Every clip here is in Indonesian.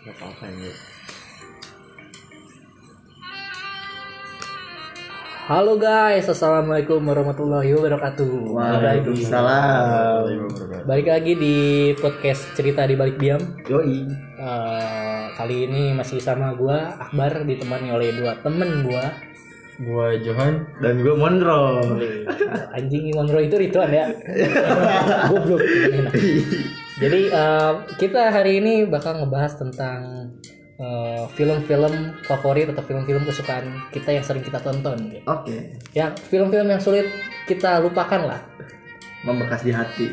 Gak apa-apa ini. Halo guys, assalamualaikum warahmatullahi wabarakatuh. Waalaikumsalam. Balik lagi di podcast cerita di balik diam. Yoi. Eh, kali ini masih sama gua Akbar ditemani oleh dua temen gua. Gua Johan. Dan gue Monro. Anjing Monroe itu Rituan ya. Goblok. Jadi eh, kita hari ini bakal ngebahas tentang eh, film-film favorit atau film-film kesukaan kita yang sering kita tonton. Oke. Ya film-film yang sulit kita lupakan lah. Membekas di hati.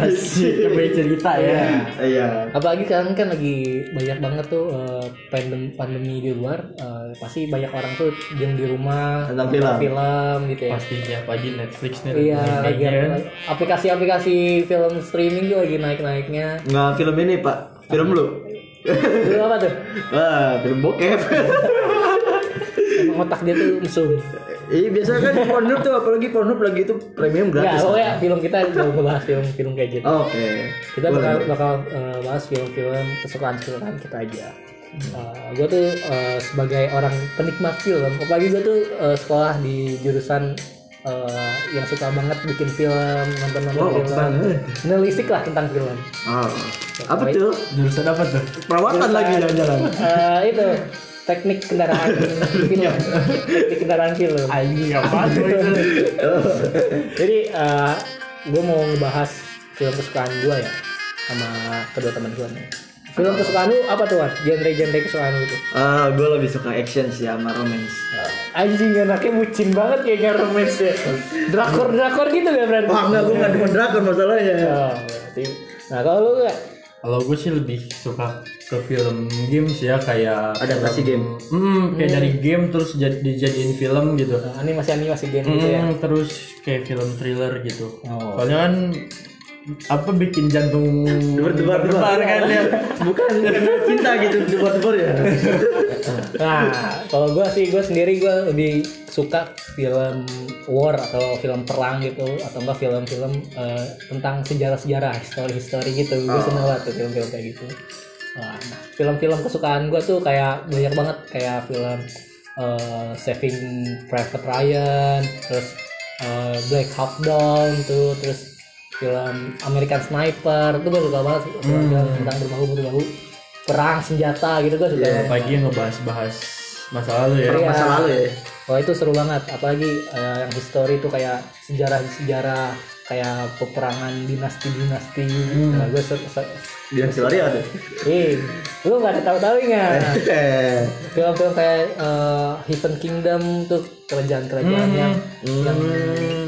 Asik, punya cerita ya. Iya. apalagi sekarang kan lagi banyak banget tuh eh, pandem pandemi di luar eh, pasti banyak orang tuh diam di rumah nonton film. film gitu ya Pasti tiap pagi Netflix nih. iya naik-naiknya lagi kan. aplikasi-aplikasi film streaming juga lagi naik-naiknya Nggak film ini pak. Film lu. itu apa tuh Wah, film bokep. Emang otak dia tuh mesum Iya biasa kan Pornhub tuh apalagi Pornhub lagi itu premium gratis. pokoknya film kita mau ngebahas film-film kayak gitu Oke. kita Boleh, bakal bakal eh, bahas film-film kesukaan-kesukaan kita aja. gue tuh eh, sebagai orang penikmat film, apalagi gue tuh eh, sekolah di jurusan eh, yang suka banget bikin film, nonton-nonton Wow, film, banget. nelisik lah tentang film. Oh. Apa tuh? Jurusan apa tuh? Perawatan lagi jalan-jalan. Eh, itu teknik kendaraan film, teknik kendaraan film. Anjing apa tuh itu? Jadi gue mau ngebahas film kesukaan gue ya sama kedua teman gue nih. Film kesukaan lu apa tuh? Genre-genre kesukaan lu tuh? Ah, gue lebih suka action sih sama romance. Anjing anaknya bucin banget kayaknya romance ya. Drakor-drakor gitu gak berarti? Wah, enggak, gue enggak demen drakor masalahnya. Oh, berarti. Nah kalau lu gak? Kalau gue sih lebih suka ke film games ya kayak Adaptasi game. Hmm, kayak dari game terus jadi dijadiin film gitu. Nah, ini masih animasi game gitu ya? Hmm, terus kayak film thriller gitu. Oh. Soalnya kan apa bikin jantung Berdebar-debar kan ya. Bukan cinta gitu, debar-debar ya. Nah, kalau gue sih gue sendiri gue lebih suka film war atau film perang gitu atau enggak film-film eh, tentang sejarah-sejarah, history-history gitu. Gue seneng banget tuh film-film kayak gitu. Nah, film-film kesukaan gue tuh kayak banyak banget kayak film eh, Saving Private Ryan, terus eh, Black Hawk Down tuh, terus film American Sniper tuh gue suka banget film tentang berbahu berbahu perang senjata gitu gue suka banget. Pagi yang ngebahas-bahas masa lalu ya. Iya. Masa lalu ya. Wah itu seru banget, apalagi eh, yang history itu kayak sejarah-sejarah kayak peperangan dinasti-dinasti. Nah, gue se- se- Dia si Waria tuh. eh, lu gak ada tahu-tahu nggak? Eh, Film-film kayak eh, Heaven Kingdom tuh kerajaan-kerajaan yang yang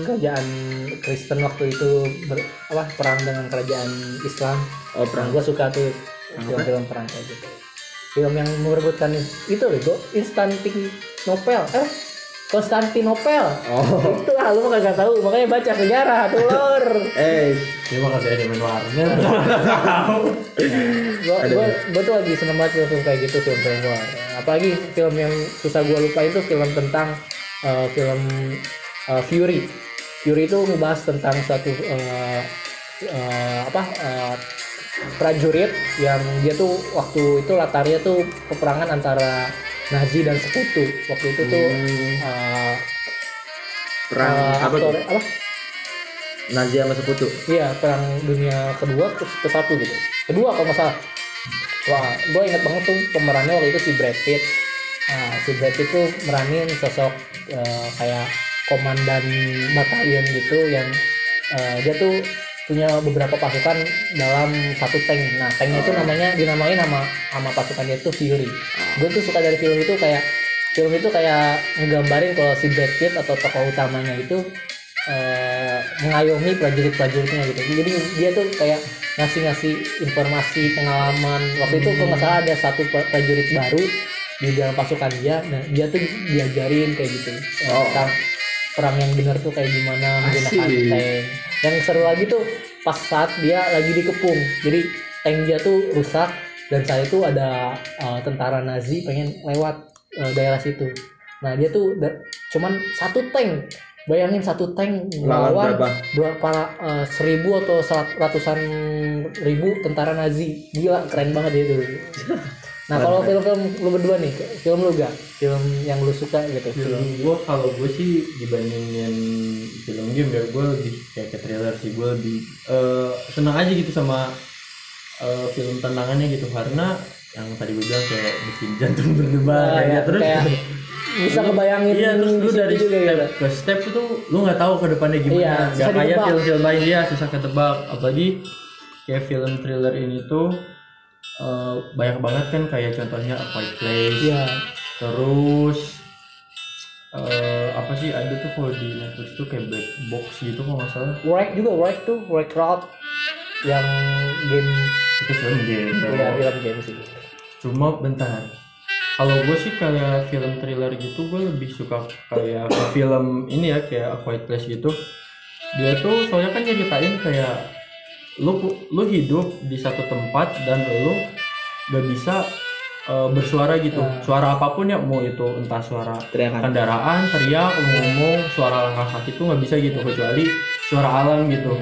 kerajaan Kristen waktu itu ber, apa perang dengan kerajaan Islam. Oh, Nah, perang. gue suka tuh film-film perang kayak gitu. Film yang merebutkan itu loh, gue Instantinopel. Eh, Konstantinopel. Oh. Itu lah, lu kagak tahu. Makanya baca sejarah tuh, lor. Eh, Terima kasih ada main warnet. Gua, gua, gua tuh lagi seneng banget film-film kayak gitu, film-film luar. Apalagi film yang susah gua lupa itu film tentang eh, film eh, Fury. Fury itu ngebahas tentang suatu eh, eh, apa eh, prajurit yang dia tuh waktu itu latarnya tuh peperangan antara Nazi dan sekutu. Waktu itu tuh eh, perang eh, apa aktor- apa? Nazi sama sekutu. Iya, perang dunia kedua ke, ke satu gitu. Kedua kalau nggak salah. Wah, gue inget banget tuh pemerannya waktu itu si Brad Pitt. Nah, si Brad Pitt tuh meranin sosok eh, kayak komandan batalion gitu yang eh, dia tuh punya beberapa pasukan dalam satu tank. Nah, tanknya itu namanya dinamain nama nama pasukannya itu Fury. Gue tuh suka dari film itu kayak film itu kayak nggambarin kalau si Brad Pitt atau tokoh utamanya itu eh, mengayomi prajurit-prajuritnya gitu. Jadi dia tuh kayak ngasih-ngasih informasi pengalaman. Waktu itu kalau nggak salah ada satu pra- prajurit baru di dalam pasukan dia, nah dia tuh diajarin kayak gitu Oh. tentang perang yang benar tuh kayak gimana menggunakan tank. Yang seru lagi tuh pas saat dia lagi dikepung. Jadi tank dia tuh rusak dan saat itu ada eh, tentara Nazi pengen lewat eh, daerah situ. Nah dia tuh da- cuman satu tank. Bayangin satu tank Lawan melawan berapa? eh, seribu atau ratusan ribu tentara Nazi. Gila keren banget dia itu. Nah kalau film-film lu berdua nih, film lu gak? Film yang lu suka gitu? film gue kalau gue sih dibandingin film game ya gue lebih kayak ke thriller sih gue lebih eh, senang aja gitu sama eh, film tenangannya gitu karena yang tadi gue bilang kayak bikin jantung berdebar Ah, kayak ya, terus kayak bisa ngebayangin iya terus lu dari juga step gitu. ke step itu lu nggak tahu ke depannya gimana Iya, nggak kayak film-film lain dia susah ketebak apalagi kayak film thriller ini tuh eh, banyak banget kan kayak contohnya A Quiet Place. Iya. terus eh apa sih ada tuh kalau di Netflix tuh kayak black box gitu kalau nggak salah. Wreck juga, Wreck tuh, Wreck Crowd yang game. Itu film game ya film game sih. cuma bentar. Kalau gue sih kayak film thriller gitu gue lebih suka kayak film ini ya kayak A Quiet Place gitu. Dia tuh soalnya kan nyeritain kayak lu lu hidup di satu tempat dan lu gak bisa eh, bersuara gitu. Nah. suara apa pun ya mau itu entah suara teriakan. kendaraan teriak ngomong suara langkah kaki tuh nggak bisa gitu kecuali suara alam gitu.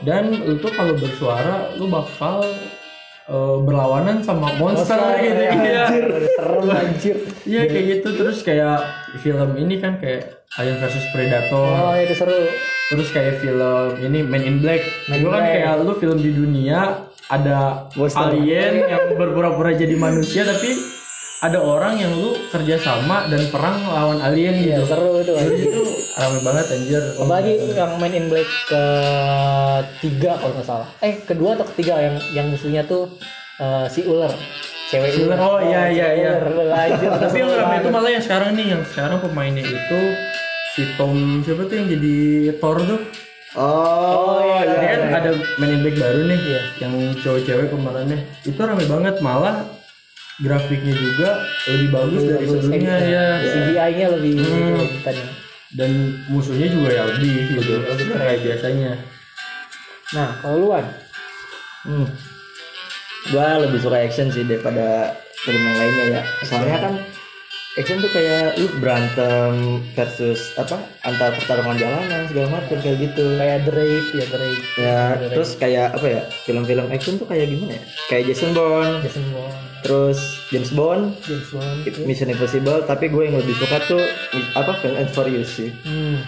Dan lu tuh kalau bersuara lu bakal eh, berlawanan sama monster, gitu. ya, iya. Anjir, serem anjir. iya kayak gitu. Terus kayak film ini kan kayak Alien versus Predator Oh itu seru. terus kayak film ini Men in Black Men in itu kan Black. kayak lu film di dunia ada Monster. alien yang berpura-pura jadi manusia tapi ada orang yang lu kerjasama dan perang lawan alien Iya gitu seru itu. Jadi itu rame banget anjir Apalagi yang main in black ketiga kalau nggak salah. Eh kedua atau ketiga yang yang musuhnya tuh eh, si ular. Cewek Si ular, oh, iya, iya, cewek iya. Anjir, tapi yang rame itu malah yang sekarang nih yang sekarang pemainnya itu si Tom siapa tuh yang jadi Thor tuh oh, iya, Ini iya. kan ada Men in Black baru nih Iya. yang cowok-cewek kemarinnya itu rame banget malah grafiknya juga lebih bagus dari Bagus, sebelumnya edit- ya CGI-nya lebih Hmm. ya. dan musuhnya juga ya lebih gitu lebih kayak biasanya Nah, kalau luan Hmm. Gua lebih suka action sih daripada film yang lainnya ya. Soalnya kan action tuh kayak lu berantem versus apa antar pertarungan jalanan segala macam kayak gitu. kayak Drake ya Drake. Ya, terus kayak apa ya? Film-film action tuh kayak gimana ya? Kayak Jason Bourne, Jason Bourne, terus James Bond, James Bond. Mission Impossible, tapi gue yang lebih suka tuh apa Fast and Furious sih. Hmm.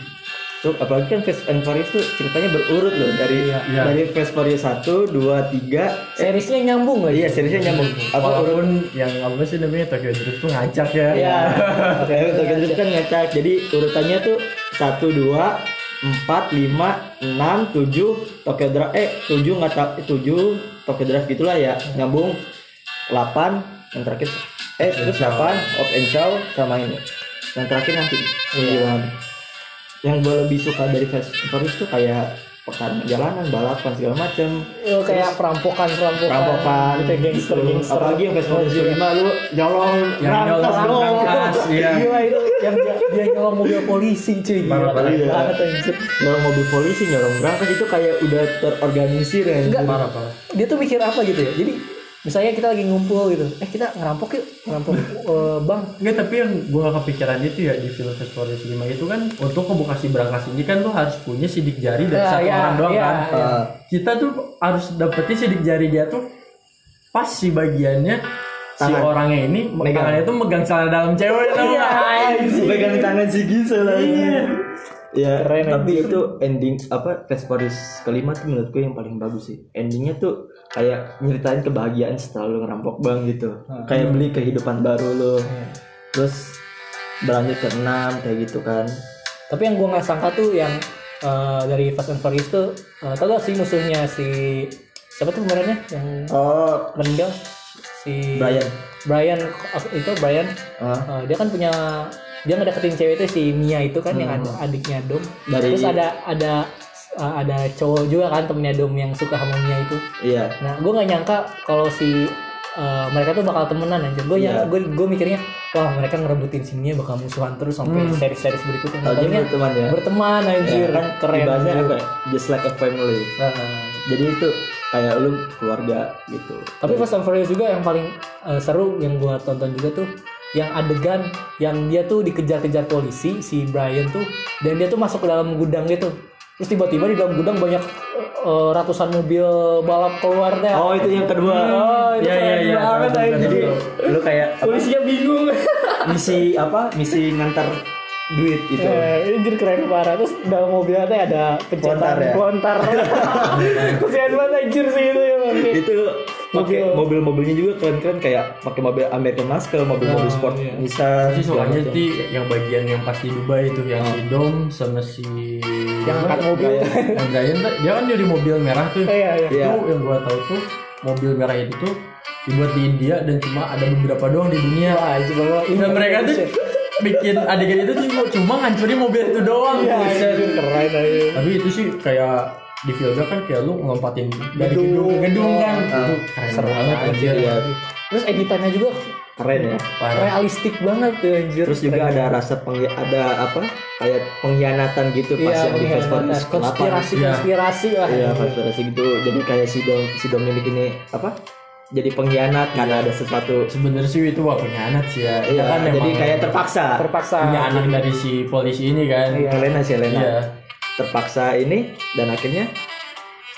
Tuh, apalagi kan Fast and Furious tuh ceritanya berurut loh dari Iya. Iya. dari Fast Furious 1, 2, 3 Seriesnya nyambung lagi. Iya, seriesnya nyambung. Apa urut walaupun yang apa sih namanya Tokyo Drift tuh ngacak ya Iya. Oke, Tokyo Drift kan ngacak. Jadi urutannya tuh 1 2 4 5 6 7 Tokyo Drift eh 7 nggak tak 7 Tokyo Drift gitulah ya. Nyambung 8 yang terakhir eh terus 8 Op and Chow sama ini. Yang terakhir nanti 9. Yang gue lebih suka dari Fast and Furious tuh kayak pertarungan jalanan, balapan segala macam. Oh, kayak perampokan perampokan. Rampokan Gitu, gangster gitu. gangster. Apalagi yang Fast and Furious 5 lu nyolong Yang nyolong lu. berangkas, iya. Gila itu yang dia, nyolong mobil polisi cuy. Gila Parah, keren parah. banget anjir. nyolong mobil polisi nyolong berangkas itu kayak udah terorganisir ya Enggak. parah parah Dia tuh mikir apa gitu ya. Jadi misalnya kita lagi ngumpul gitu. Eh kita ngerampok yuk, ngerampok eh, bang. Enggak, tapi yang gua gak kepikiran itu ya di film Furious 5 itu kan untuk ngebuka si berangkas ini kan lu harus punya sidik jari dari Ya, satu ya, orang doang ya, kan. ya. Kita tuh harus dapetin sidik jari dia tuh pas si bagiannya si Tangan. orangnya ini Megang. tangannya tuh megang celana dalam cewek tau Iya, nggak? pegang tangan si Gisel lagi ya Keren, tapi itu ending apa Fast Furious kelima tuh menurut gue yang paling bagus sih. Endingnya tuh kayak nyeritain kebahagiaan setelah lu ngerampok bank gitu. Kayak beli kehidupan baru lu. Terus berlanjut ke enam kayak gitu kan. Tapi yang gua nggak sangka tuh yang eh, dari Fast and Furious tuh uh, tau gak sih musuhnya si siapa tuh kemarinnya yang oh. meninggal? Si Brian. Brian itu Brian. Ah, eh, dia kan punya dia ngedeketin cewek itu si Mia itu kan yang ada adiknya Dom. Dari- terus ada ada eh, ada cowok juga kan temennya Dom yang suka sama Mia itu. Iya. Nah gue nggak nyangka kalau si eh, mereka tuh bakal temenan aja gue Iya. gue gue mikirnya wah mereka ngerebutin si Mia bakal musuhan terus sampai seri-seri berikutnya. Taunya berteman ya. berteman anjir. Ya, kan keren anjir. apa ya? just like a family. Heeh. jadi itu kayak lu keluarga gitu. Tapi Fast and Furious juga yang paling eh, seru yang gua tonton juga tuh yang adegan yang dia tuh dikejar-kejar polisi si Brian tuh dan dia tuh masuk ke dalam gudang gitu terus tiba-tiba di dalam gudang banyak eh, ratusan mobil balap keluar deh Oh itu yang kedua. Oh, itu Iya, iya, keren iya, banget tahu, anjir. Jadi lu kayak polisinya bingung misi apa? Misi ngantar duit gitu. Eh, anjir keren parah terus dalam mobilnya teh ada pencetan Lontar ya? lontar keren banget anjir sih itu ya itu pakai Mobil. mobil-mobilnya juga keren-keren kayak pakai mobil American Muscle, mobil-mobil Oh, sport iya. Nissan. Sih soalnya sih yang bagian yang pas di Dubai itu yang si Dom sama si yang angkat mobil yang Brian tuh, dia kan dari mobil merah tuh. Eh, iya iya Iya. Itu yang gua tahu tuh mobil merah itu tuh dibuat di India dan cuma ada beberapa doang di dunia. wah banget Dan mereka tuh bikin adegan itu cuma cuma ngancurin mobil itu doang. Iya, Buset. anjir keren aja Tapi itu sih kayak di filmnya kan kayak lu ngelompatin dari gedung ke gedung kan. Itu keren seru banget anjir. Iya. terus editannya juga keren ya. Parah. realistik banget tuh anjir Terus juga ada rasa penghi ada apa? Kayak pengkhianatan gitu pas iya yang di Fast. Furious konspirasi Iya. konspirasi lah Iya, konspirasi gitu. Jadi kayak si Dom si Dominic ini apa? Jadi pengkhianat karena ada sesuatu Sebenarnya sih itu wah pengkhianat sih ya. Dia Iya, kan jadi kayak terpaksa. terpaksa punya anak dari si polisi ini kan. Iya. Helena si Helena. Iya. Terpaksa ini dan akhirnya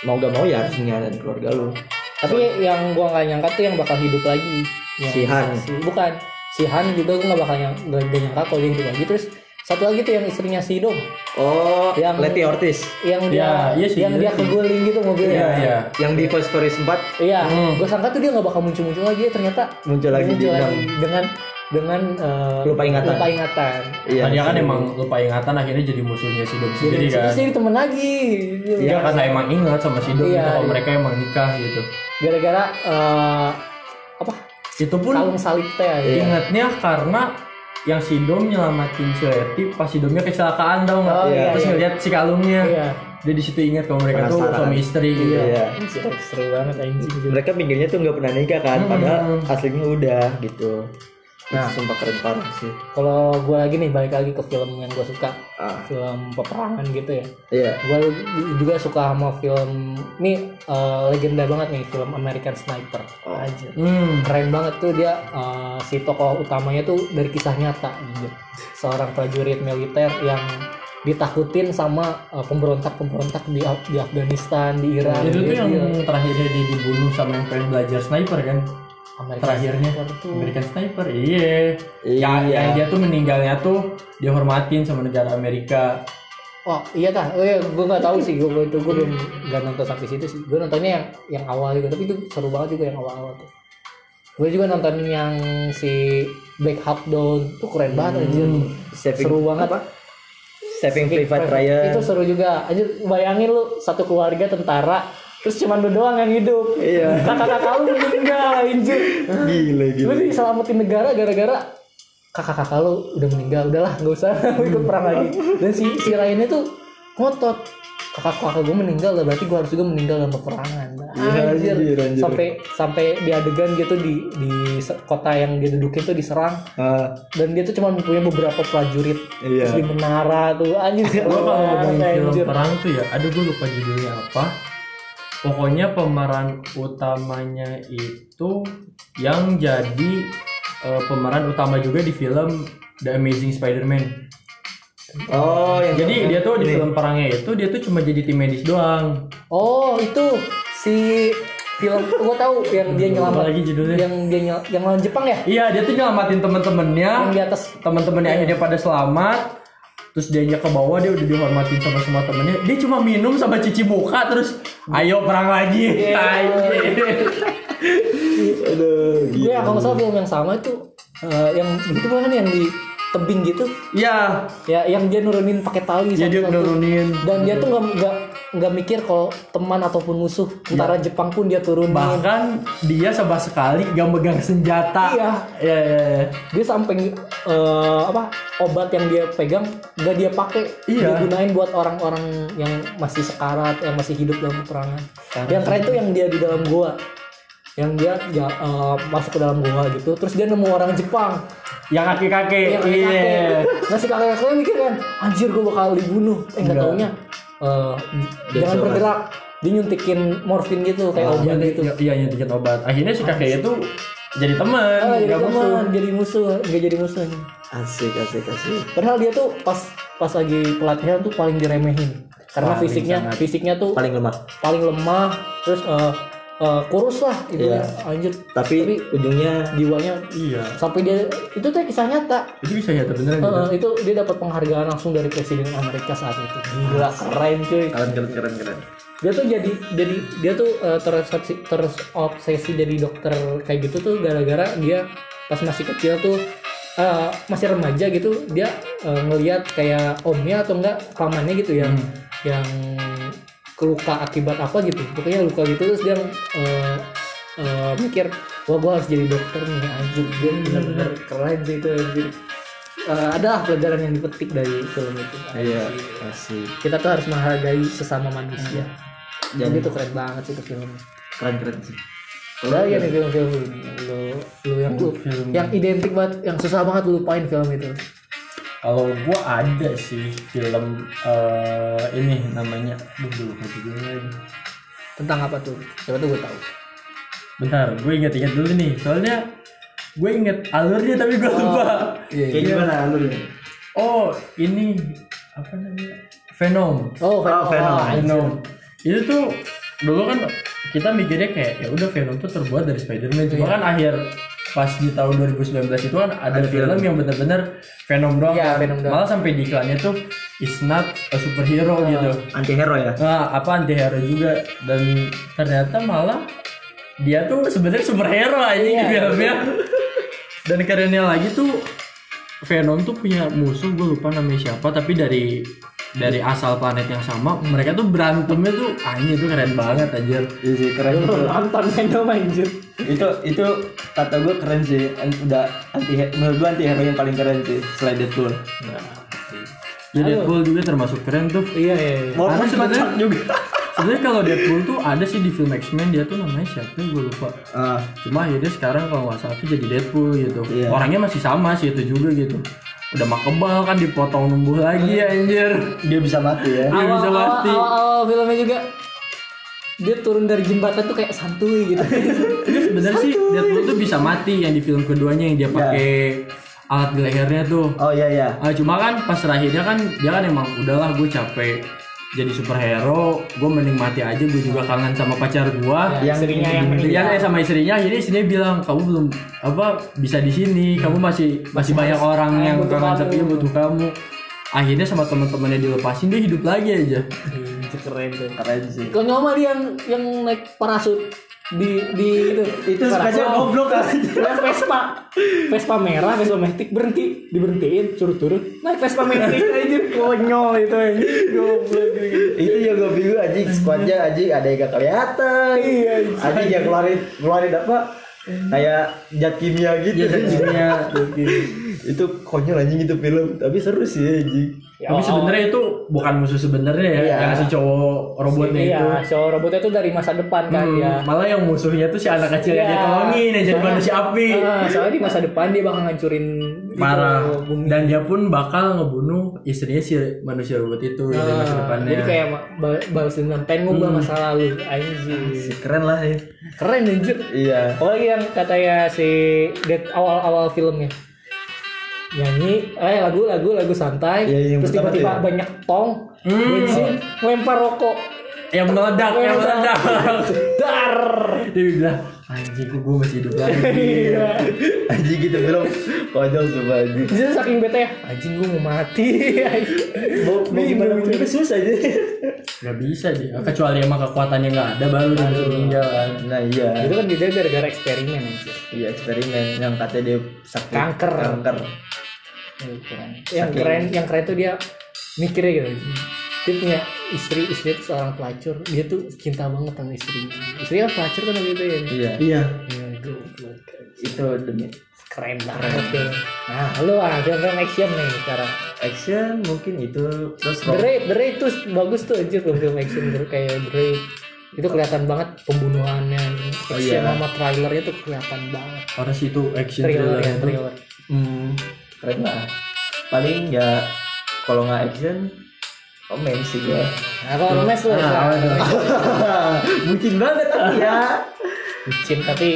mau gak mau ya harus mengkhianatin keluarga lu. tapi yang gua nggak nyangka tuh yang bakal hidup lagi yang Si Han. si- bukan si Han juga gua nggak bakal yang nggak nggak nyangka kalau dia hidup lagi terus satu lagi tuh yang istrinya si Dom Oh, Yang- Letty Ortiz yang dia Iya, iya sih, yang iya dia keguling gitu mobilnya Iya, iya. yang di Fast Furious 4 Iya, Hmm. gue sangka tuh dia nggak bakal muncul-muncul lagi, ternyata muncul lagi di enam. dengan dengan eh, Lupa ingatan. Lupa ingatan. Iya. Dia kan emang lupa ingatan akhirnya jadi musuhnya si Dom Jadi sendiri kan. jadi temen lagi. Iya karena emang ingat sama si Dom Iya, itu kalau iya. mereka emang nikah gitu. Gara-gara eh, apa? Itu pun Kalung salib teh. Iya. aja. ingatnya karena yang si Dom nyelamatin si Leti pas si Domnya kecelakaan tau nggak? Oh, iya, Terus iya. ngeliat si kalungnya. Iya. Dia di situ ingat kalau mereka tuh Penasaran. suami istri gitu. Iya. Seru, seru banget anjing. Mereka mikirnya tuh nggak pernah nikah kan, Hmm. padahal aslinya udah gitu. Nah. Itu sumpah keren parah sih. Kalau gue lagi nih balik lagi ke film yang gue suka, Ah, film peperangan gitu ya. iya. Gue juga suka sama film ini eh, legenda banget nih film American Sniper. Oh. Aja. Hmm. keren banget tuh dia eh, si tokoh utamanya tuh dari kisah nyata anjir. seorang prajurit militer yang ditakutin sama eh, pemberontak-pemberontak di Af- di Afghanistan di Iran Itu tuh Dia- yang dia- terakhirnya dia dibunuh sama yang pengen belajar sniper kan? American Terakhirnya Sniper tuh American Sniper, iya. Iya. Yang, yang dia tuh meninggalnya tuh dihormatin sama negara Amerika. oh iya kah oh iya gue nggak tahu sih gue itu gue belum nggak nonton sampai situ sih gue nontonnya yang yang awal juga tapi itu seru banget juga yang awal-awal tuh gue juga nonton yang si Black Hawk Down tuh keren banget anjir Saving seru banget apa? Saving Private Ryan. itu seru juga aja bayangin lu satu keluarga tentara terus cuman lu doang yang hidup. Iya. kakak-kakak lu meninggal anjir Gila lu gila. diselamatin negara gara-gara kakak-kakak lu udah meninggal. Udahlah nggak usah. Lu ikut perang lagi. Dan si si Ryan itu ngotot. Kakak-kakak gue meninggal lah. Berarti gue harus juga meninggal dalam peperangan. Iya, anjir. anjir, anjir. sampai sampai di adegan gitu di di kota yang dia dudukin tuh diserang. Ah, dan dia tuh cuma punya beberapa prajurit. Iya. terus di menara tuh. Anjir Gue kalau ngomongin film perang tuh ya, aduh gue lupa judulnya apa. Pokoknya pemeran utamanya itu yang jadi eh, pemeran utama juga di film The Amazing Spider-Man. Oh, yang Jadi dia tuh di Ini. film perangnya itu dia tuh cuma jadi tim medis doang. Oh itu si film gua tahu yang dia nyelamat lagi judulnya? yang dia nyel, yang lawan Jepang ya Iya dia tuh nyelamatin temen-temennya. yang di atas Temen-temennya akhirnya pada selamat. Terus dia ke bawah dia udah dihormatin sama semua temennya. Dia cuma minum sama cuci muka terus ayo perang lagi. Aduh, gue kalau nggak salah film yang sama itu eh, yang gitu kan yang di tebing gitu Iya, ya yang dia nurunin pakai tali jadi satu-satu. nurunin. dan dia tuh nggak nggak mikir kalau teman ataupun musuh tentara Jepang pun dia turunin Bahkan dia sama sekali gak megang senjata. Iya. Iya, iya, iya. dia sampai eh, apa obat yang dia pegang nggak dia pakai Iya. dia gunain buat orang-orang yang masih sekarat yang masih hidup dalam peperangan yang keren tuh yang dia di dalam gua yang dia ja- eh, masuk ke dalam gua gitu terus dia nemu orang Jepang Yang kaki-kaki. yang Iya. kakek nah si kakek kakeknya mikir kan anjir gua bakal dibunuh eh nggak taunya eh, jangan bergerak dia nyuntikin morfin gitu kayak obat Iya, gitu iya nyuntikin obat. Akhirnya si kakeknya tuh jadi teman, Ah, jadi musuh. teman jadi musuh nggak jadi musuh Asik, asik, asik. Padahal dia tuh pas pas lagi pelatihan tuh paling diremehin. karena Paling fisiknya sangat. fisiknya tuh paling lemah paling lemah terus eh, eh, kurus lah gitu Iya. ya. Anjir tapi, ujungnya jiwanya iya. sampai dia itu tuh kisah nyata. Itu bisa nyata beneran gitu Eh, itu dia dapat penghargaan langsung dari presiden Amerika saat itu. Gila keren cuy. Keren keren keren keren. Dia tuh jadi jadi dia tuh eh, terobsesi terobsesi jadi dokter kayak gitu tuh gara-gara dia pas masih kecil tuh eh, masih remaja gitu dia eh, ngelihat kayak omnya atau enggak pamannya gitu yang yang keluka akibat apa gitu. Pokoknya luka gitu terus dia eh, eh, mikir wah gua harus jadi dokter nih anjir dia benar-benar keren sih itu anjir Eh, ada pelajaran yang dipetik dari film itu. Iya asik kita tuh harus menghargai sesama manusia. Dan- jadi itu keren banget sih itu filmnya. Keren keren sih. Udah ya nih film-film lu lu, yang lu Film. yang identik banget yang susah banget lu lupain film itu kalau gua ada sih film eh, ini namanya Duh, gue lupa juga tentang apa tuh? Coba tuh gue tahu. Bentar gue inget-inget dulu nih. Soalnya gue inget alurnya tapi gue lupa. iya kayak gimana alurnya? Oh ini apa namanya? Venom. Oh Venom, Venom. Oh, anjir. Venom. Itu tuh dulu kan kita mikirnya kayak ya udah Venom tuh terbuat dari Spider-Man. Cuma Iya. kan akhir pas di tahun 2019 itu kan ada, film yang bener-bener Venom doang Iya, kan. Venom doang. malah sampai di iklannya tuh is not a superhero gitu anti hero ya nah apa anti hero juga dan ternyata malah dia tuh sebenarnya superhero aja Iya. di filmnya dan kerennya lagi tuh Venom tuh punya musuh gue lupa namanya siapa tapi dari dari asal planet yang sama mereka tuh berantemnya tuh anjir itu keren banget anjir. Iya sih keren itu. nonton Venom anjir. Itu itu kata gue keren sih. Udah anti menurut gue anti hero yang paling keren sih selain Deadpool. Ya Deadpool juga termasuk keren tuh. Iya iya iya. Karena sebenarnya- juga. sebenarnya kalau Deadpool tuh ada sih di film X-Men dia tuh namanya siapa gue lupa. Ah. Cuma akhirnya sekarang kalau nggak salah tuh jadi Deadpool gitu. Iya. orangnya masih sama sih itu juga gitu udah mah kebal kan dipotong numbuh lagi anjir. Dia bisa mati ya. Dia bisa awal, mati. awal, awal filmnya juga dia turun dari jembatan tuh kayak santuy gitu. Ini sebenarnya sih Deadpool tuh bisa mati yang di film keduanya yang dia pakai alat di lehernya tuh. Oh iya iya. Ah, cuma kan pas terakhirnya kan dia kan emang udahlah gue capek jadi superhero gue mending mati aja gue juga kangen sama pacar gue yang istrinya yang meninggal eh, sama istrinya, jadi istrinya bilang kamu belum apa bisa di sini, kamu masih masih banyak orang yang butuh kangen kamu." tapi butuh kamu. Akhirnya sama teman-temannya dilepasin dia hidup lagi aja. Keren tuh keren sih konyol mah dia yang yang naik parasut di di itu itu spesial goblok aja Lihat Vespa. Vespa merah Vespa Matic berhenti diberhentiin suruh turun naik Vespa Matic. Aja konyol itu goblok itu yang gue bingung anjing squadnya anjing ada yang gak kelihatan. Iya, anjing. Yang keluarin keluarin apa? Kayak zat kimia gitu. Iya, zat kimia. Itu konyol anjing itu film tapi seru sih anjing Ya, tapi sebenarnya itu bukan musuh sebenarnya ya, Iya. yang si cowok robotnya itu. iya so robotnya tuh dari masa depan kan Hmm, ya Malah yang musuhnya tuh si anak kecil yang Iya. dia tolongin yang jadi manusia api. Ah, soalnya di masa depan dia bakal ngancurin itu, Parah. bumi. Dan dia pun bakal ngebunuh istrinya si manusia robot itu yang di masa Ah, depannya. jadi kayak balas dendam pengen ngubah masa lalu anjing keren lah ya keren anjir iya apalagi yang katanya si Dead awal-awal filmnya nyanyi eh lagu lagu lagu santai. Iya, yang terus tiba-tiba ya. banyak tong. Bensin lempar rokok. Yang meledak, yang meledak. dar. Dia bilang anjing gue masih hidup lagi. Iya. anjing gitu film konyol coba anjing. Jadi saking bete ya anjing gue mau mati. Mau, mau gimana? pun juga susah aja nggak bisa dia kecuali emang kekuatannya nggak ada baru dia bisa meninggal kan. Nah iya. Itu kan dia gara-gara eksperimen anjir iya eksperimen. Yang katanya dia sakit. Kanker. kanker yang keren. Yang keren tuh dia mikirnya gitu. Dia punya istri istri itu seorang pelacur. Dia tuh cinta banget sama istrinya. Istrinya kan pelacur kan gitu ya? Iya. Iya. Ya goblok. Itu demi keren banget. Ya nah lu ah film action nih sekarang. Action mungkin itu. Terus The Raid tuh bagus tuh anjir film film action The- kayak Raid itu kelihatan banget pembunuhannya. Action Oh, iya. sama trailernya tuh kelihatan banget. Harus itu action trailer thriller ya itu trailer. Hmm, keren lah. Paling ya kalau nggak action komen sih gua nah kalau romance tuh Ah, nah, mungkin banget tapi ya. Bucin tapi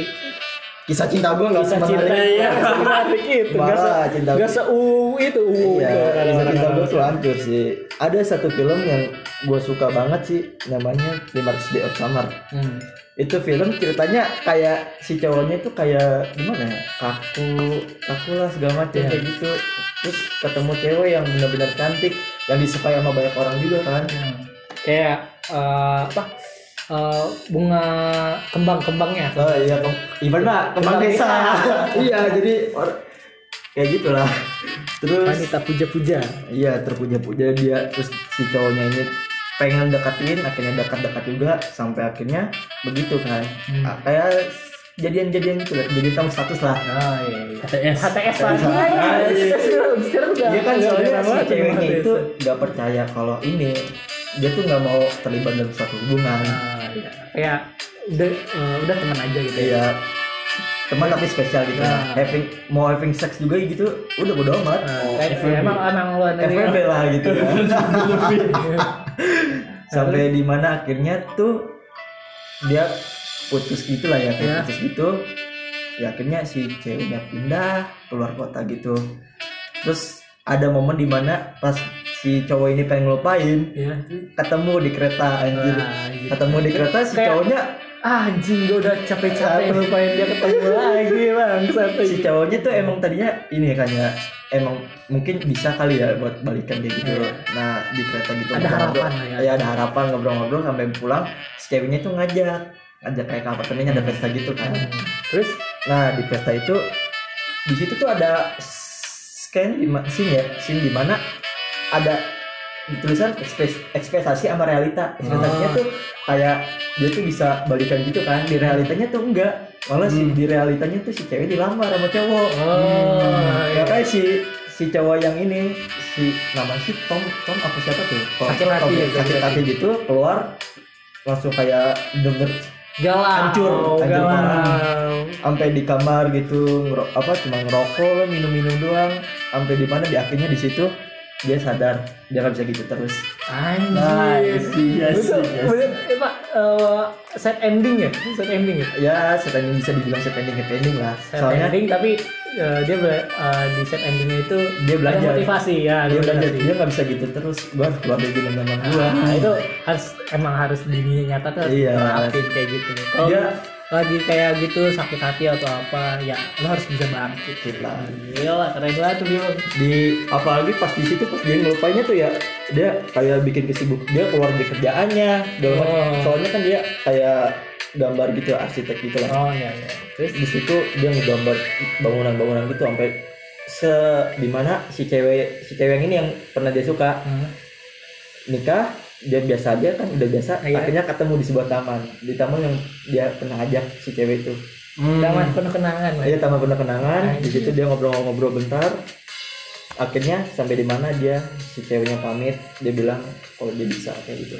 kisah cinta gue nggak Kisah semenarik cinta ya, menarik itu. Gak se, cinta se uh, itu uh, Iya, kisah cinta gue tuh hancur sih. Ada satu film yang gue suka banget sih, namanya 500 Day of Summer. Hmm. Itu film ceritanya kayak si cowoknya itu kayak gimana ya, kaku, kaku lah segala macam Iya. kayak gitu. Terus ketemu cewek yang benar-benar cantik, yang disukai sama banyak orang juga kan. Kayak eh, apa? eh, bunga kembang-kembangnya. Oh iya, kem ibaratnya kembang Kembang desa. iya, jadi kayak gitulah. Terus Wanita puja-puja. Iya terpuja-puja dia terus si cowoknya ini pengen deketin akhirnya dekat-dekat juga sampai akhirnya begitu kan Hmm. Ah, kayak jadian-jadian gitu lah jadi tahu status lah Oh iya. iya. HTS HTS lagi. Ah, iya. Dia kan soalnya si ceweknya itu nggak percaya kalau ini dia tuh nggak mau terlibat dalam suatu hubungan Ah, iya. Kayak udah eh, udah teman aja gitu ya. iya teman tapi spesial gitu Nah. having mau having sex juga gitu udah bodo amat kayak emang emang lu FWB lah gitu ya sampai di mana akhirnya tuh dia putus gitu lah ya kayak Ya. putus gitu ya akhirnya si ceweknya pindah keluar kota gitu terus ada momen di mana pas si cowok ini pengen ngelupain ya. ketemu di kereta anjir Wah, gitu. ketemu di kereta si Kayak- cowoknya anjing gue udah capek-capek. Lupain dia ketemu lagi bang si cowoknya tuh emang tadinya ini kan ya emang mungkin bisa kali ya buat balikan kayak gitu. Iya. nah di kereta gitu Ada harapan ya. ya ada harapan ngobrol-ngobrol sampai pulang si ceweknya tuh ngajak. Ngajak kayak ke apartemennya ada pesta gitu kan. Terus nah di pesta itu di situ tuh ada scan di scene ya scene di mana ada tulisan ekspres, ekspektasi sama realita. Ekspektasinya Oh. tuh kayak dia tuh bisa balikan gitu kan. Di realitanya tuh enggak. Malah si di realitanya tuh si cewek dilamar sama cowok. Oh ya kayak si si cowok yang ini si nama si Tom Tom apa siapa tuh? Kalau Sakit hati Tom ya, sakit hati gitu keluar langsung kayak denger galau Hancur, hancur galau. Sampai di kamar gitu ngero- apa cuma ngerokok minum-minum doang. Sampai di mana di akhirnya di situ dia sadar dia nggak bisa gitu terus. Anjir. Iya itu bener eh, pak eh, set ending ya? Set ending ya? Ya setanya bisa dibilang set ending happy ending lah. Set soalnya ending tapi eh, dia eh, di set endingnya itu Dia belajar. motivasi ya ada dia belajar. dia nggak bisa gitu terus. Gua harus keluar dari zaman gua. Nah, itu harus emang harus di dunia nyata tuh harus Iya. terapin kayak gitu. Kalau Dia- lagi kayak gitu sakit hati atau apa, ya lo harus bisa bangkit. Gitu lah. Gila, keren banget tuh dia. di apalagi pas di situ pas dia ngelupainnya tuh ya dia kayak bikin kesibuk dia keluar dari kerjaannya. Oh. soalnya kan dia kayak gambar gitu arsitek gitu lah Oh iya iya. terus di situ dia ngegambar bangunan-bangunan gitu sampai se di mana si cewek si cewek yang ini yang pernah dia suka Hmm. nikah dia biasa aja kan udah biasa Iya. akhirnya ketemu di sebuah taman di taman yang dia pernah ajak si cewek itu Taman penuh kenangan. Iya taman penuh kenangan. Di Anjir. situ dia ngobrol-ngobrol bentar. Akhirnya sampai di mana dia si ceweknya pamit. Dia bilang kalau dia bisa kayak gitu.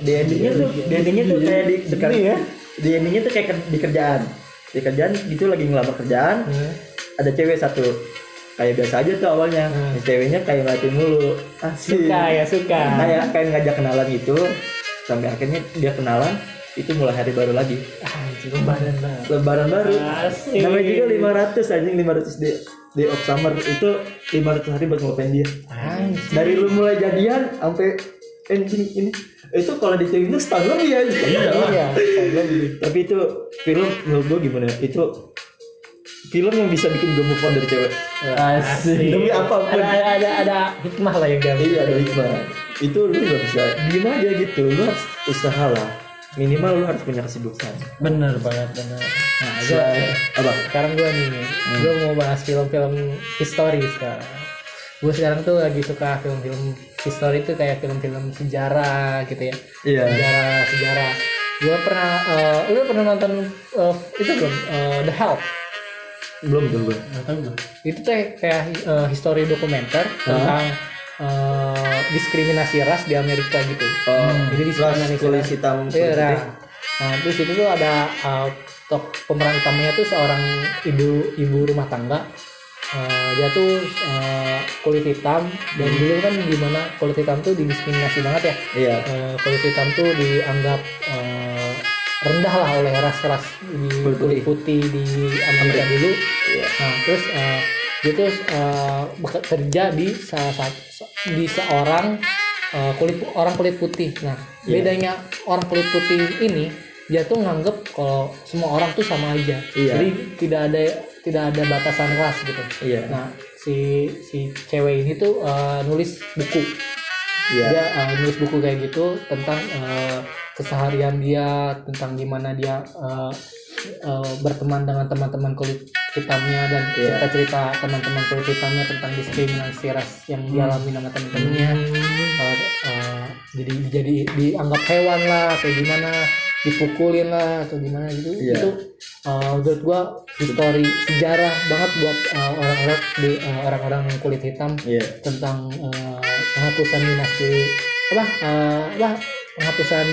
Di endingnya tuh, di endingnya tuh kayak di, di, ya. di endingnya tuh kayak di kerjaan. Di kerjaan gitu lagi ngelamar kerjaan. Hmm. Ada cewek satu. Kayak biasa aja tuh awalnya. Hmm. Si ceweknya kayak ngeliatin mulu. Asik. Suka ya suka. Kayak kayak ngajak kenalan gitu. Sampai akhirnya dia kenalan. Itu mulai hari baru lagi. Anjir lebaran banget. Lebaran baru. Asik. Namanya juga 500 anjing 500 day, day of summer itu 500 hari buat ngelupain dia. Anjir. Dari lu mulai jadian sampai ending ini itu kalau dihitung itu setahun lebih aja. Iya. Tapi itu film menurut gue gimana? ya? Itu film yang bisa bikin gue move on dari cewek. Asik. Demi apa pun. Ada ada ada, ada hikmah lah yang diambil. Iya ada hikmah. Itu lu gak bisa diem aja gitu. Lu harus usaha lah. Minimal lu harus punya kesibukan. Bener banget bener. Nah, Selain- apa? sekarang gue nih, gue mau bahas film-film histori sekarang. Gue sekarang tuh lagi suka film-film histori itu kayak film-film sejarah gitu ya. Iya. Sejarah sejarah. Gue pernah, eh, lu pernah nonton eh, itu belum? Eh, The Help. Belum tuh gue. Nggak tahu gue. Itu tuh kayak eh, history dokumenter tentang eh, diskriminasi ras di Amerika gitu. Oh, Jadi di ras Indonesia. kulit hitam. Iya, kulit nah, nah terus itu tuh ada uh, tok pemeran utamanya tuh seorang ibu ibu rumah tangga. Uh, dia tuh uh, kulit hitam dan dulu kan gimana kulit hitam tuh didiskriminasi banget ya. Iya. Uh, kulit hitam tuh dianggap uh, rendah lah oleh ras-ras di kulit putih di Amerika dulu. Iya. Nah terus eh, dia terus eh, bekerja di salah satu di seorang eh, kulit orang kulit putih. Nah Iya. bedanya orang kulit putih ini dia tuh nganggep kalau semua orang tuh sama aja. Iya. Jadi tidak ada tidak ada batasan ras gitu. Iya. Nah si si cewek ini tuh eh, nulis buku Iya. dia uh, nulis buku kayak gitu tentang uh, keseharian dia tentang gimana dia uh, uh, berteman dengan teman-teman kulit hitamnya dan Iya. cerita-cerita teman-teman kulit hitamnya tentang diskriminasi ras yang Hmm. dialami sama teman-temannya Uh, uh, jadi jadi dianggap hewan lah kayak gimana dipukulin lah atau gimana gitu Iya. itu uh, menurut gua histori sejarah banget buat uh, orang-orang di uh, orang-orang kulit hitam Iya. tentang eh, penghapusan dinasti apa eh, apa penghapusan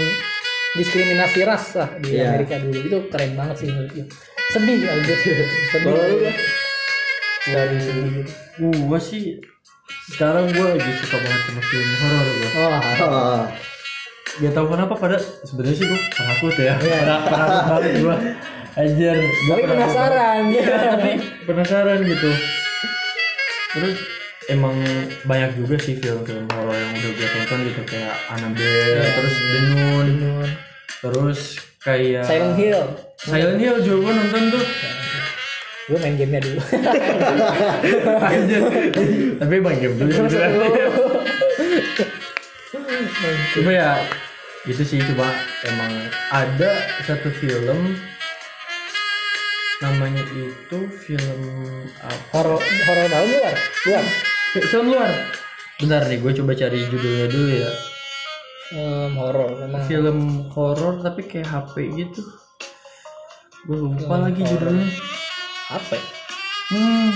diskriminasi ras lah di Iya. Amerika dulu. Itu keren banget sih menurut gue sedih aja sedih Kalau lu? Kan? dari sedih gitu. Gua sih sekarang gua lagi suka banget sama film horor gua. Oh Oh. Gak tau kenapa pada sebenarnya sih gue penakut ya. Penak- penakut banget gue gua. tapi penakut penasaran. Iya tapi penasaran gitu. Terus emang banyak juga sih film-film horor yang udah gue tonton gitu Kayak Annabelle, terus The Nun Terus kayak Silent Hill Silent Hill juga gue nonton tuh gue main gamenya dulu. Tapi emang game dulu. Cuma ya itu sih coba emang ada satu film namanya itu film apa? horor horor dalam luar luar Fi- Film luar. Bentar nih, gue coba cari judulnya dulu ya. Um, horor memang Film horor tapi kayak HP gitu. Gue lupa lagi judulnya. apa ya? Hmm.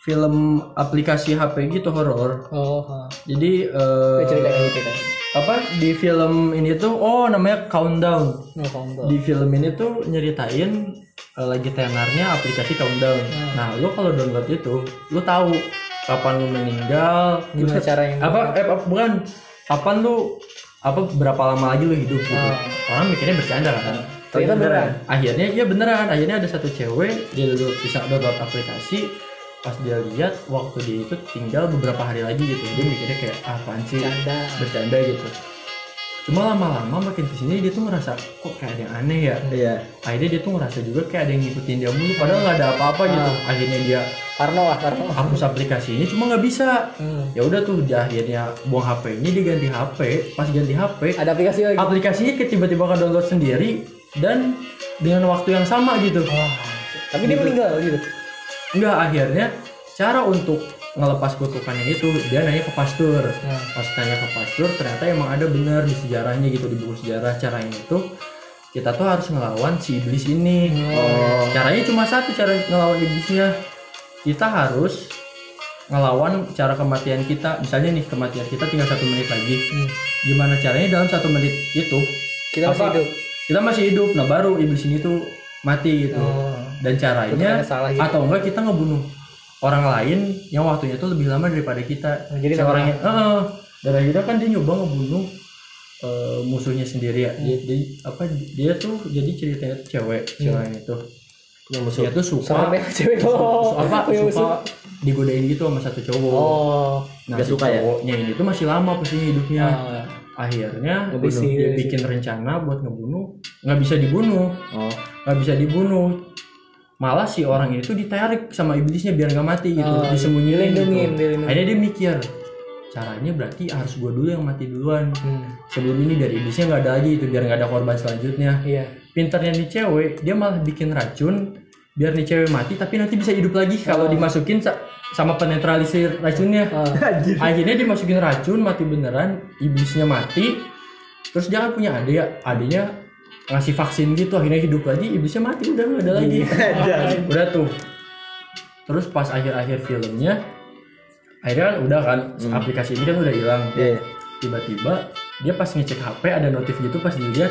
Film aplikasi HP gitu horor. oh ha. Jadi eh, kayak gitu kan apa di film ini tuh oh namanya Countdown. no combo Di film ini tuh nyeritain eh, lagi tenarnya aplikasi Countdown. Nah, lu kalau download itu, lu tahu kapan lu meninggal, gimana terus caranya apa eh apa- bukan kapan lu apa berapa lama lagi lu hidup gitu. Orang mikirnya bercanda kan. Ternyata beneran. Akhirnya iya beneran. Akhirnya ada satu cewek dia dulu bisa download aplikasi pas dia lihat waktu dia itu tinggal beberapa hari lagi gitu dia mikirnya kayak ah, apaan sih Bercanda. bercanda gitu cuma lama-lama makin ke sini dia tuh ngerasa kok kayak ada yang aneh ya? Iya. akhirnya dia tuh ngerasa juga kayak ada yang ngikutin dia mulu padahal nggak ada apa-apa gitu. Akhirnya dia Karno lah Karno hapus aplikasinya cuma nggak bisa. Hmm. ya udah tuh dia akhirnya buang HP-nya dia ganti HP pas ganti HP ada aplikasi lagi? aplikasinya tiba-tiba ke download sendiri dan dengan waktu yang sama gitu. Wah, tapi dia meninggal gitu? Enggak akhirnya cara untuk ngelepas kutukan yang itu dia nanya ke pastor Nah. pas tanya ke pastor ternyata emang ada benar di sejarahnya gitu di buku sejarah caranya itu kita tuh harus ngelawan si iblis ini Oh. caranya cuma satu cara ngelawan iblisnya kita harus ngelawan cara kematian kita misalnya nih kematian kita tinggal satu menit lagi Hmm. gimana caranya dalam satu menit itu kita masih Apa? hidup kita masih hidup nah baru iblis ini tuh mati gitu oh. dan caranya Kutukannya salah gitu. atau enggak kita ngebunuh orang lain yang waktunya tuh lebih lama daripada kita Nah, jadi yang Heeh. dan akhirnya kan dia nyoba ngebunuh eh, musuhnya sendiri ya dia, dia- apa dia tuh jadi ceritanya tuh cewek cewek itu Punya musuh. dia tuh suka serem ya cewek oh. apa suka digodain gitu sama satu cowok oh nah si suka ya? cowoknya ini tuh masih lama posisinya hidupnya Ah. akhirnya Ngebunuh. dia bikin rencana buat ngebunuh nggak bisa dibunuh Oh. nggak bisa dibunuh malah si orang ini tuh ditarik sama iblisnya biar nggak mati gitu Oh, disembunyiin gitu. dilindungin, akhirnya dia mikir caranya berarti harus gua dulu yang mati duluan. Hmm. sebelum ini dari iblisnya nggak ada lagi itu biar nggak ada korban selanjutnya. Iya. Pinternya nih cewek dia malah bikin racun biar nih cewek mati tapi nanti bisa hidup lagi kalau dimasukin sa- sama penetralisir racunnya. Ah. akhirnya dimasukin racun mati beneran iblisnya mati. Terus dia kan punya adik ya adiknya ngasih vaksin gitu akhirnya hidup lagi iblisnya mati udah nggak ada lagi. udah tuh. Terus pas akhir-akhir filmnya akhirnya kan udah kan aplikasi ini kan udah hilang. Iya. tiba-tiba dia pas ngecek HP ada notif gitu pas dilihat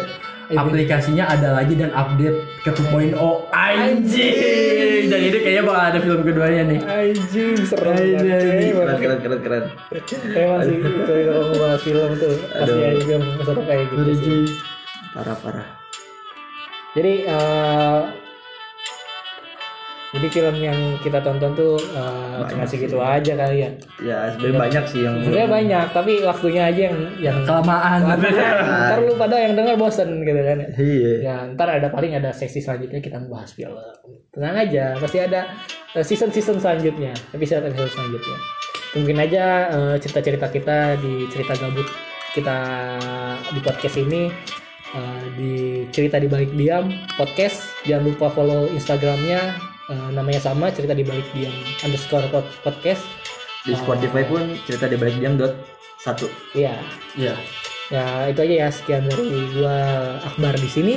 aplikasinya ada lagi dan update ke 2.0 anjing! Dan ini kayaknya bakal ada film keduanya nih. Anjing serem Anjing. banget. Keren keren keren keren. emang sih kalau ngebahas film tuh pasti ada film kayak gitu parah parah Jadi eh, jadi film yang kita tonton tuh eh, cuma segitu aja kali ya. ya sebenarnya banyak sih yang Sebenarnya banyak, tapi waktunya aja yang yang kelamaan ntar lu pada yang denger bosen gitu kan ya. iya Ya ntar ada paling ada seksi selanjutnya kita bahas film. Tenang aja, pasti ada eh, season-season selanjutnya, episode-episode selanjutnya. Mungkin aja eh, cerita-cerita kita di cerita gabut kita di podcast ini eh, di cerita di balik diam podcast. Jangan lupa follow Instagramnya eh, namanya sama cerita di balik diam underscore pod- podcast. di Spotify pun cerita di balik diam dot satu Iya, ya ya itu aja ya sekian dari gua Akbar di sini.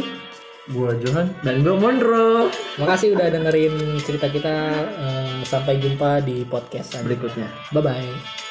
gua Johan dan gue Monro Makasih udah dengerin cerita kita. Eh, sampai jumpa di podcast selanjutnya. berikutnya Bye bye.